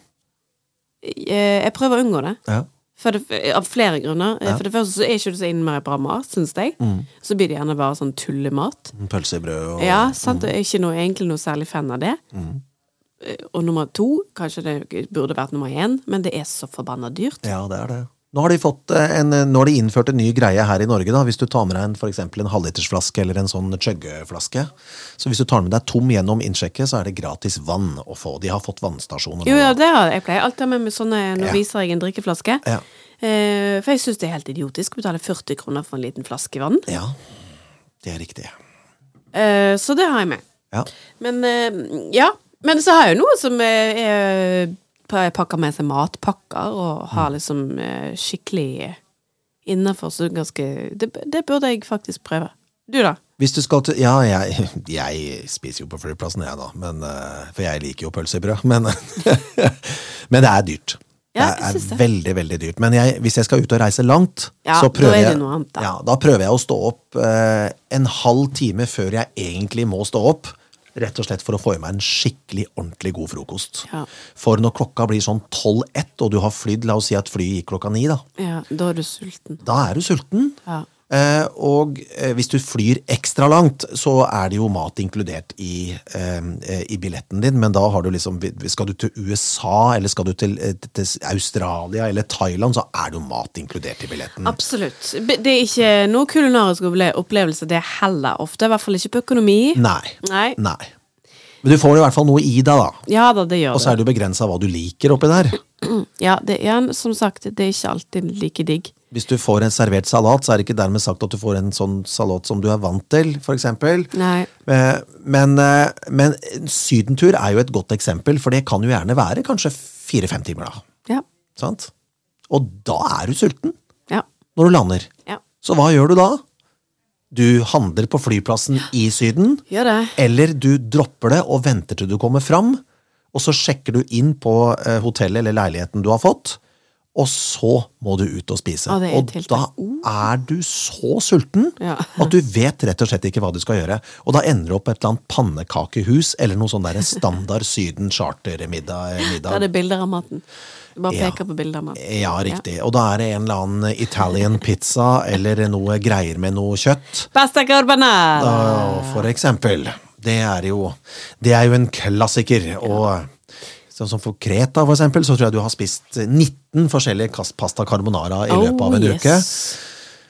Eh, Jeg prøver å unngå det. Ja. For det, av flere grunner. Ja. For det første så er ikke det så innmari bra mat, syns jeg. Mm. Så blir det gjerne bare sånn tullemat. Pølse i brød og Ja, sant? Jeg er ikke noe, egentlig noe særlig fan av det. Mm. Eh, Og nummer to, kanskje det burde vært nummer én, men det er så forbanna dyrt. Ja, det er det. Nå har de, fått eh, en, nå har de innført en ny greie her i Norge. da, Hvis du tar med deg en, for en halvlitersflaske eller en sånn chuggeflaske. Så hvis du tar med deg tom gjennom innsjekket, så er det gratis vann å få. De har fått vannstasjoner. Jo, ja, det har jeg. Jeg pleier alltid med meg sånne Nå Ja. viser jeg en drikkeflaske. Ja. Eh, for jeg syns det er helt idiotisk å betale 40 kroner for en liten flaske vann. ja, det er riktig. Eh, så det har jeg med. Ja. Men eh, ja. Men så har jeg jo noe som er, er pakker med seg matpakker, og har Mm. liksom eh, skikkelig innafor, så ganske det, det burde jeg faktisk prøve. Du, da? Hvis du skal til Ja, jeg, jeg spiser jo på flyplassen, jeg, da. Men, eh, for jeg liker jo pølse i brød. Men, men det er dyrt. Ja, det er veldig, veldig dyrt. Men jeg, hvis jeg skal ut og reise langt, Ja, så da prøver er jeg noe annet, da. Ja, da prøver jeg å stå opp eh, en halv time før jeg egentlig må stå opp. Rett og slett for å få i meg en skikkelig ordentlig god frokost. Ja. For når klokka blir sånn 12-1, og du har flydd, la oss si at flyet gikk klokka ni, da. Ja, da er du sulten. Da er du sulten. Ja. Eh, og eh, hvis du flyr ekstra langt, så er det jo mat inkludert i, eh, i billetten din, men da har du liksom Skal du til USA, eller skal du til, til Australia eller Thailand, så er det jo mat inkludert i billetten. Absolutt. Det er ikke noe kulinarisk opple- opplevelse, det er heller ofte. I hvert fall ikke på økonomi. Nei. Nei. Nei. Men du får i hvert fall noe i deg, da. Ja da, det gjør Og så er det jo begrensa hva du liker oppi der. Ja, det er, som sagt, det er ikke alltid like digg. Hvis du får en servert salat, så er det ikke dermed sagt at du får en sånn salat som du er vant til. Nei. Eh, Men, eh, men sydentur er jo et godt eksempel, for det kan jo gjerne være kanskje fire-fem timer, da. Ja. Sant? Og da er du sulten Ja. når du lander. Ja. Så hva gjør du da? Du handler på flyplassen i Syden, eller du dropper det og venter til du kommer fram, og så sjekker du inn på eh, hotellet eller leiligheten du har fått, og så må du ut og spise. Ja, er og da er du så sulten Ja. at du vet rett og slett ikke hva du skal gjøre. Og da ender du opp på et eller annet pannekakehus eller noe sånn der standard Syden chartermiddag. Da er det bilder av maten. Du bare Ja. peker på bilder av maten. Ja, riktig. Og da er det en eller annen Italian pizza eller noe greier med noe kjøtt. Pasta carbonara! Ja, for eksempel. Det er jo, det er jo en klassiker. Og sånn som for Kreta, for eksempel, så tror jeg du har spist 19 forskjellige kast pasta carbonara i løpet av en Oh, uke.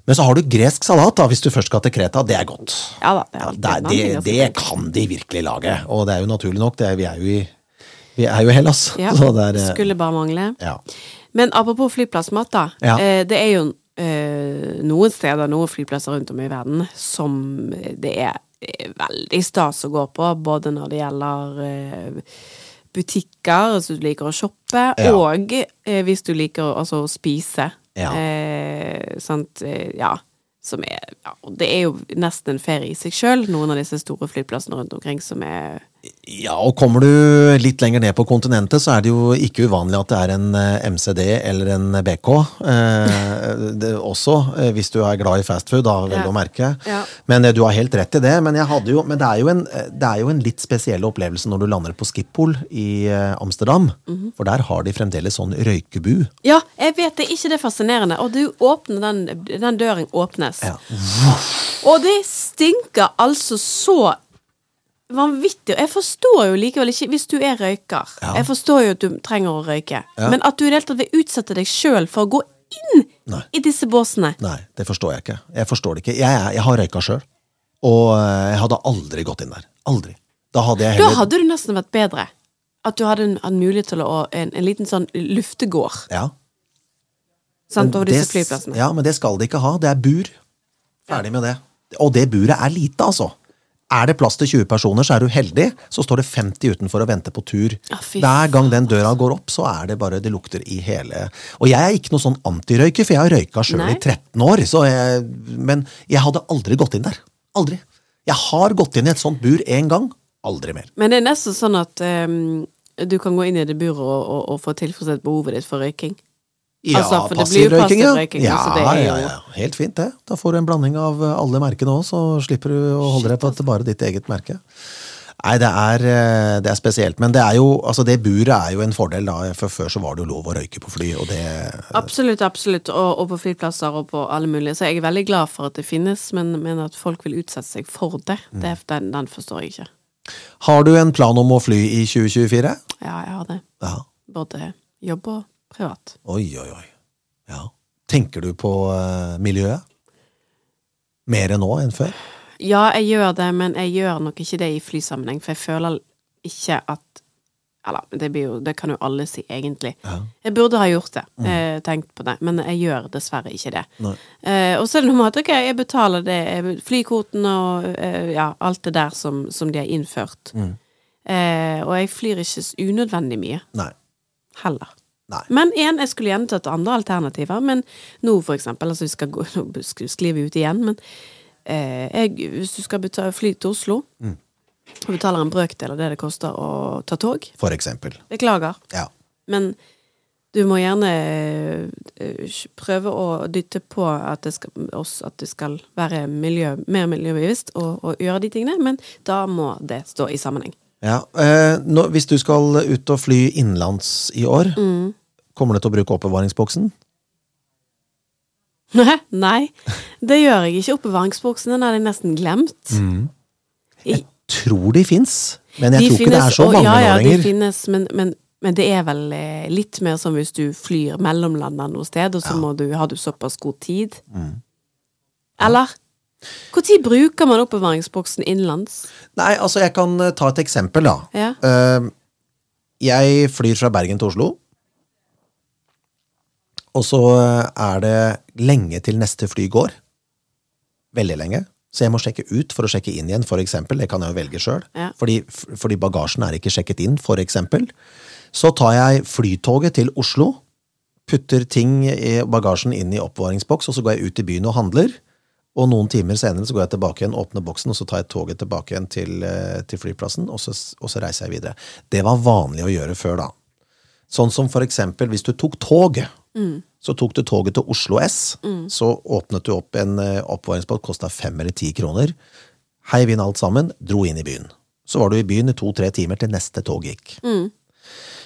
Men så har du gresk salat, da, hvis du først skal til Kreta. Det er godt. Ja da, det Ja, det, er- det, det kan de virkelig lage. Og det er jo naturlig nok. Det er, vi er jo i vi er jo i Hellas. Ja, er, eh, skulle bare mangle. ja. Men apropos flyplassmat, da. Eh, det er jo eh, noen steder, noen flyplasser rundt om i verden, som det er eh, veldig stas å gå på. Både når det gjelder eh, butikker, hvis du liker å shoppe, Ja. og eh, hvis du liker altså, å spise. Ja. Eh, sant, eh, ja. Som er, ja, det er jo nesten en ferie i seg sjøl, noen av disse store flyplassene rundt omkring som er Ja, og kommer du litt lenger ned på kontinentet, så er det jo ikke uvanlig at det er en eh, MCD eller en BK. Eh, det, også, eh, hvis du er glad i fastfood, da, vel Ja. å merke. Ja. Men eh, du har helt rett i det. Men, jo, men det, er jo en, det er jo en litt spesiell opplevelse når du lander på Schiphol i Amsterdam. Amsterdam. -hmm. For der har de fremdeles sånn røykebu. Ja, jeg vet det, ikke det er fascinerende. Og du åpner den, den døren åpnes. Ja. Og det stinker altså så vanvittig. Jeg forstår jo likevel ikke, hvis du er røyker Ja. Jeg forstår jo at du trenger å røyke, Ja. men at du i det hele tatt vil utsette deg sjøl for å gå inn Nei. i disse båsene. Nei, det forstår jeg ikke. Jeg forstår det ikke. Jeg, jeg har røyka sjøl. Og eh, jeg hadde aldri gått inn der. Aldri. Da hadde jeg Da hadde du nesten vært bedre. At du hadde en, en mulighet til å en, en liten sånn luftegård ja. sant, over disse det- flyplassene. Ja, men det skal de ikke ha. Det er bur. Ferdig med det. Og det buret er lite, altså. Er det plass til 20 personer, så er du heldig. Så står det 50 utenfor og venter på tur. Ja, Hver gang den døra går opp, så er det bare Det lukter i hele Og jeg er ikke noe sånn antirøyker, for jeg har røyka sjøl i 13 år. Så jeg, men jeg hadde aldri gått inn der. Aldri. Jeg har gått inn i et sånt bur én gang. Aldri mer. Men det er nesten sånn at um, du kan gå inn i det buret og, og, og få tilfredsstilt behovet ditt for røyking. Ja, Altså, for det blir jo passiv passiv røyking, Ja, så det er ja, jo- ja. Helt fint, det. Da får du en blanding av alle merkene òg, så slipper du å holde deg på at det er bare ditt eget merke. Nei, det er, eh, det er spesielt. Men det er jo, altså det buret er jo en fordel, da. For før så var det jo lov å røyke på fly, og det Absolutt, absolutt. Og, og på flyplasser og på alle mulige. Så jeg er veldig glad for at det finnes, men, men at folk vil utsette seg for det, det den, den forstår jeg ikke. Har du en plan om å fly i 2024? Ja, jeg har det. Ja. Både jobb og privat. Oi, oi, oi. Ja. Tenker du på eh, miljøet? Mer nå enn før? Ja, jeg gjør det, men jeg gjør nok ikke det i flysammenheng, for jeg føler ikke at Eller, det, blir jo, det kan jo alle si, egentlig. Ja. Jeg burde ha gjort det, eh, tenkt på det, men jeg gjør dessverre ikke det. Eh, og så er det noe med at ok, jeg betaler det, flykvotene og eh, ja, alt det der som, som de har innført. Mm. Eh, og jeg flyr ikke unødvendig mye, Nei. heller. Nei. Men igjen, jeg skulle gjerne tatt andre alternativer, men nå for eksempel, altså vi skal gå, nå sk- sklir vi ut igjen, men eh, jeg, hvis du skal betale fly til Oslo, Mm. og betaler en brøkdel av det det koster å ta tog, For eksempel. beklager, Ja. men du må gjerne eh, prøve å dytte på at det skal, også, at det skal være miljø, mer miljøbevisst og, og gjøre de tingene, men da må det stå i sammenheng. Ja, eh, nå, Hvis du skal ut og fly innenlands i år, Mm. Kommer du til å bruke oppbevaringsboksen? Nei, det gjør jeg ikke. Oppbevaringsboksen den hadde jeg nesten glemt. Jeg Tror de fins, men jeg de tror ikke det er så mange ja, ja. De finnes, men, men, men det er vel eh, litt mer som hvis du flyr mellomlander noe sted, og så må du, har du såpass god tid. Mm. Eller? Når bruker man oppbevaringsboksen innenlands? Nei, altså jeg kan eh, ta et eksempel, da. Ja. Eh, jeg flyr fra Bergen til Oslo. Og så eh, er det lenge til neste fly går. Veldig lenge. Så jeg må sjekke ut for å sjekke inn igjen, for eksempel. Det kan jeg jo velge sjøl. Ja. Fordi, fordi bagasjen er ikke sjekket inn, for eksempel. Så tar jeg flytoget til Oslo, putter ting i bagasjen inn i oppbevaringsboks, og så går jeg ut i byen og handler. Og noen timer senere så går jeg tilbake igjen, åpner boksen, og så tar jeg toget tilbake igjen til, eh, til flyplassen, og så, og så reiser jeg videre. Det var vanlig å gjøre før, da. Sånn som for eksempel hvis du tok tog. Så tok du toget til Oslo S, så åpnet du opp en eh, oppbevaringsboks, kosta fem eller ti kroner. Heiv inn alt sammen, dro inn i byen. Så var du i byen i to-tre timer til neste tog gikk.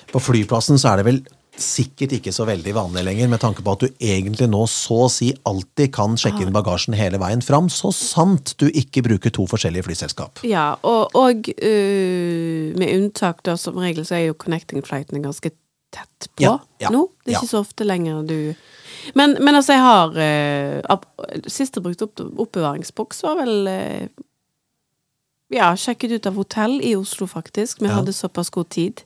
På flyplassen så er det vel sikkert ikke så veldig vanlig lenger, med tanke på at du egentlig nå så å si alltid kan sjekke inn bagasjen hele veien fram, så sant du ikke bruker to forskjellige flyselskap. Ja, og, og uh, med unntak da, som regel så er jo connecting flightene ganske tett på Ja, ja, nå. Det er ja. ikke så ofte lenger du Men, men altså, jeg har øh, Sist jeg brukte opp, oppbevaringsboks, var vel øh, Ja, sjekket ut av hotell i Oslo, faktisk. Vi hadde såpass god tid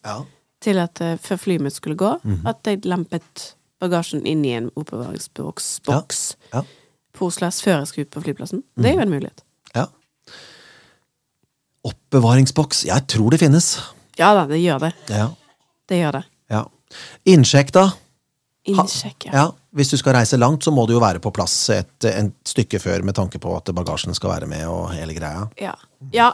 til at øh, før flyet mitt skulle gå, Mhm. at jeg lempet bagasjen inn i en oppbevaringsboks boks på Oslo S før jeg skulle ut på flyplassen. Det er jo en mulighet. ja. Oppbevaringsboks, jeg tror det finnes. Ja da, det gjør det. Ja. Det gjør det. Innsjekk, da. Innsjekk, ja. Ja, Hvis du skal reise langt, så må du jo være på plass et, et stykke før med tanke på at bagasjen skal være med og hele greia. Ja. ja.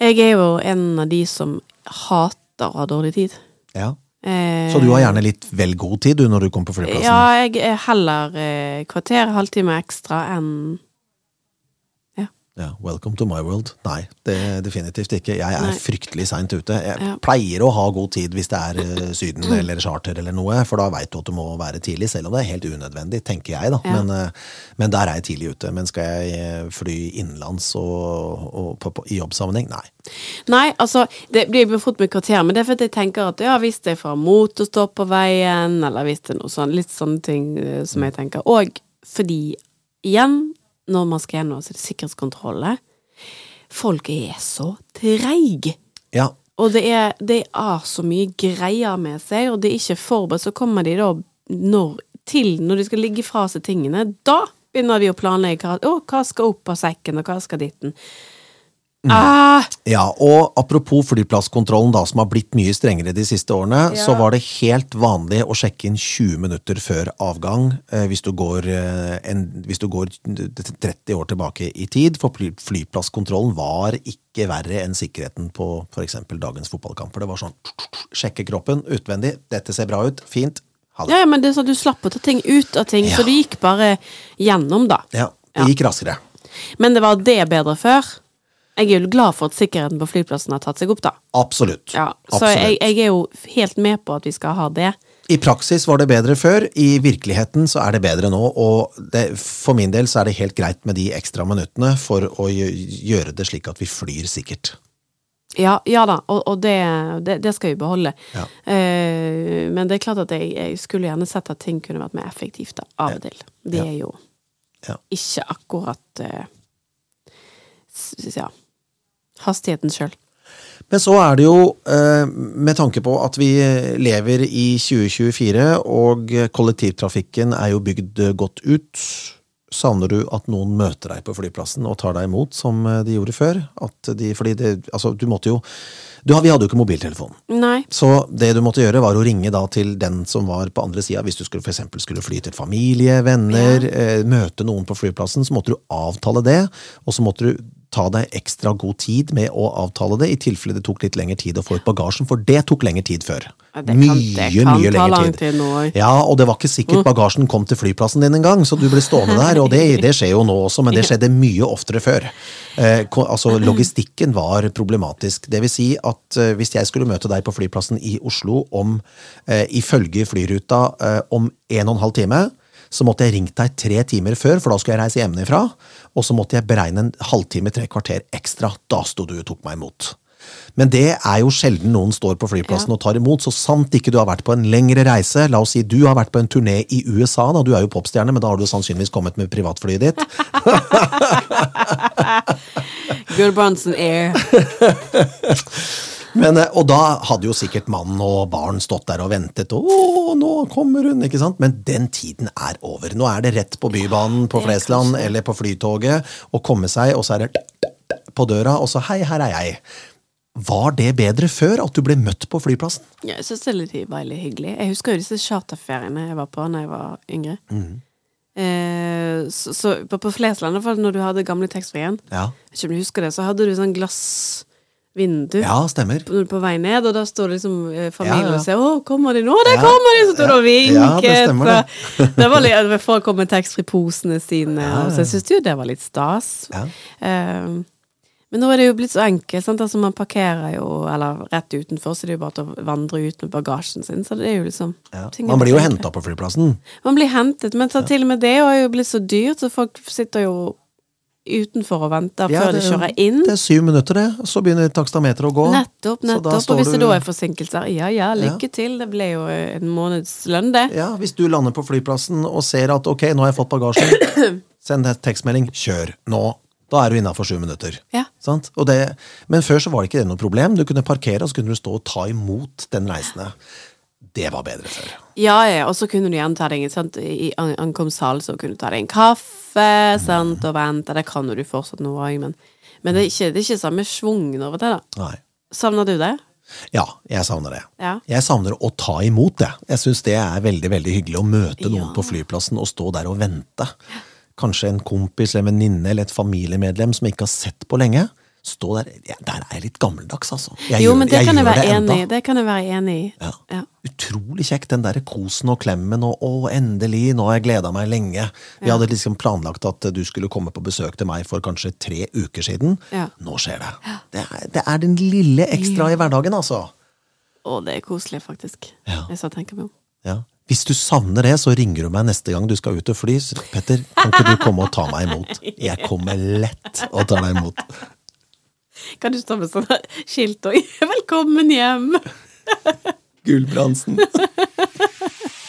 Jeg er jo en av de som hater å ha dårlig tid. Ja. Eh, Så du har gjerne litt vel god tid du når du kommer på flyplassen? Ja, jeg er heller eh, kvarter, halvtime ekstra enn Ja, Welcome to my world. Nei, det definitivt ikke. Jeg er Nei. fryktelig seint ute. Jeg Ja. pleier å ha god tid hvis det er eh, Syden eller charter eller noe, for da veit du at du må være tidlig, selv om det er helt unødvendig, tenker jeg, da. Ja. Men, eh, men der er jeg tidlig ute. Men skal jeg eh, fly innenlands og, og på, på, i jobbsammenheng? Nei. Nei, altså, det blir jo fort med kvarter, men det er fordi jeg tenker at ja, hvis det er fra motorstopp på veien, eller hvis det er noe sånn, litt sånne ting som jeg tenker. Og fordi, igjen, når man skal gjennom sikkerhetskontroller. folk er så treige. Ja, Og det er, det er så mye greier med seg, og det er ikke forberedt. Så kommer de da når, til når de skal ligge fra seg tingene. Da begynner de å planlegge hva, å, hva skal opp av sekken, og hva skal ditten. Mm. Ah, Ja, og apropos flyplasskontrollen da, som har blitt mye strengere de siste årene, Ja. så var det helt vanlig å sjekke inn 20 minutter før avgang eh, hvis, du går, eh, en, hvis du går 30 år tilbake i tid, for fly, flyplasskontrollen var ikke verre enn sikkerheten på eksempel dagens fotballkamper. Det var sånn, sjekke kroppen utvendig, dette ser bra ut, fint, ha det. ja, ja, men det er sånn du slapp å ta ting ut av ting, så du gikk bare gjennom, da. Ja, det gikk raskere. Men det var det bedre før. Jeg er jo glad for at sikkerheten på flyplassen har tatt seg opp, da. Absolutt. Ja, så Absolutt. jeg, jeg er jo helt med på at vi skal ha det. I praksis var det bedre før, i virkeligheten så er det bedre nå, og det, for min del så er det helt greit med de ekstra minuttene for å gjøre det slik at vi flyr sikkert. Ja, ja da, og, og det, det, det skal vi beholde. Ja. Uh, men det er klart at jeg, jeg skulle gjerne sett at ting kunne vært mer effektivt da, av og til. Det er jo Ja. ikke akkurat uh, ja, hastigheten sjøl. Men så er det jo, eh, med tanke på at vi lever i 2024, og kollektivtrafikken er jo bygd godt ut, savner du at noen møter deg på flyplassen og tar deg imot, som de gjorde før? At de, fordi det, altså, du måtte jo du, Vi hadde jo ikke mobiltelefon. Nei. Så det du måtte gjøre, var å ringe da til den som var på andre sida. Hvis du skulle, for eksempel skulle fly til familie, venner, eh, møte noen på flyplassen, så måtte du avtale det. Og så måtte du ta deg ekstra god tid med å avtale det, i tilfelle det tok litt lengre tid å få ut bagasjen, for det tok lengre tid før. Ja, det kan, det kan ta lang tid nå. Ja, og det var ikke sikkert bagasjen kom til flyplassen din engang, så du ble stående der, og det, det skjer jo nå også, men det skjedde mye oftere før. Eh, altså, logistikken var problematisk. Det vil si at eh, hvis jeg skulle møte deg på flyplassen i Oslo om, eh, ifølge flyruta, eh, om en og en halv time, så måtte jeg ringt deg tre timer før, for da skulle jeg reise hjemmefra. Og så måtte jeg beregne en halvtime, tre kvarter ekstra. Da sto du og tok meg imot. Men det er jo sjelden noen står på flyplassen Ja. og tar imot, så sant ikke du har vært på en lengre reise. La oss si du har vært på en turné i USA, da. Du er jo popstjerne, men da har du sannsynligvis kommet med privatflyet ditt. Bronson Air. Men, eh, og da hadde jo sikkert mann og barn stått der og ventet. Å, nå kommer hun, ikke sant? Men den tiden er over. Nå er det rett på Bybanen på Flesland eller på Flytoget og komme seg, og så er det på døra, og så hei, her er jeg. Var det bedre før, at du ble møtt på flyplassen? Ja, jeg syns det var litt hyggelig. Jeg husker jo disse charterferiene jeg var på da jeg var yngre. Mm. Eh, så, så på, på Flesland, når du hadde gamle taxfree-en, Ja, jeg ikke om du husker det, så hadde du sånn glassvindu. ja stemmer. På, på vei ned, og da står liksom eh, familien Ja, ja. og sier 'Å, kommer de nå?' 'Der Ja, kommer de!' Så står de og vinker. Ja, det stemmer det. det var litt, folk kom med taxfree-posene sine, og så jeg syns jo det var litt stas. Eh, men nå er det jo blitt så enkelt. Sant? Altså Man parkerer jo Eller rett utenfor, så det er jo bare til å vandre ut med bagasjen sin. Så det er jo liksom Ja. Man blir jo henta på flyplassen. Man blir hentet, men så til og med det er jo blitt så dyrt, så folk sitter jo utenfor og venter Ja, før de kjører inn. Det er syv minutter, det. Så begynner takstameteret å gå. Nettopp, nettopp. Og hvis det du- da er forsinkelser, ja ja, lykke til. Det ble jo en månedslønn, det. Ja, Hvis du lander på flyplassen og ser at ok, nå har jeg fått bagasjen, send en tekstmelding, kjør nå. Da er du innafor sju minutter. Ja. Det, men før så var det ikke det noe problem. Du kunne parkere, og så kunne du stå og ta imot den reisende. Det var bedre før. Ja, ja, og så kunne du gjerne ta deg en? I an- så kunne du ta deg en kaffe sant? og vente. Det kan du fortsatt nå òg, men, men det, er ikke, det er ikke samme schwungen over det, da. Nei. Savner du det? Ja, jeg savner det. Ja. Jeg savner å ta imot det. Jeg syns det er veldig veldig hyggelig å møte noen Ja. på flyplassen og stå der og vente. Kanskje en kompis eller en venninne eller et familiemedlem som ikke har sett på lenge. Stå der ja, Der er jeg litt gammeldags, altså. Jeg Jo, gjør, men det jeg kan jeg være det enig. Det kan jeg være enig i. Ja. Ja. Utrolig kjekt, den der kosen og klemmen og å, endelig, nå har jeg gleda meg lenge. Vi hadde liksom planlagt at du skulle komme på besøk til meg for kanskje tre uker siden. Nå skjer det. Det er, det er den lille ekstra i hverdagen, altså. Å, det er koselig, faktisk. Ja. Jeg så tenker meg om. Ja. Hvis du savner det, så ringer du meg neste gang du skal ut og fly. Petter, kan ikke du komme og ta meg imot? Jeg kommer lett og tar deg imot. Kan du stå med sånn skilt og 'Velkommen hjem'? Gulbrandsen.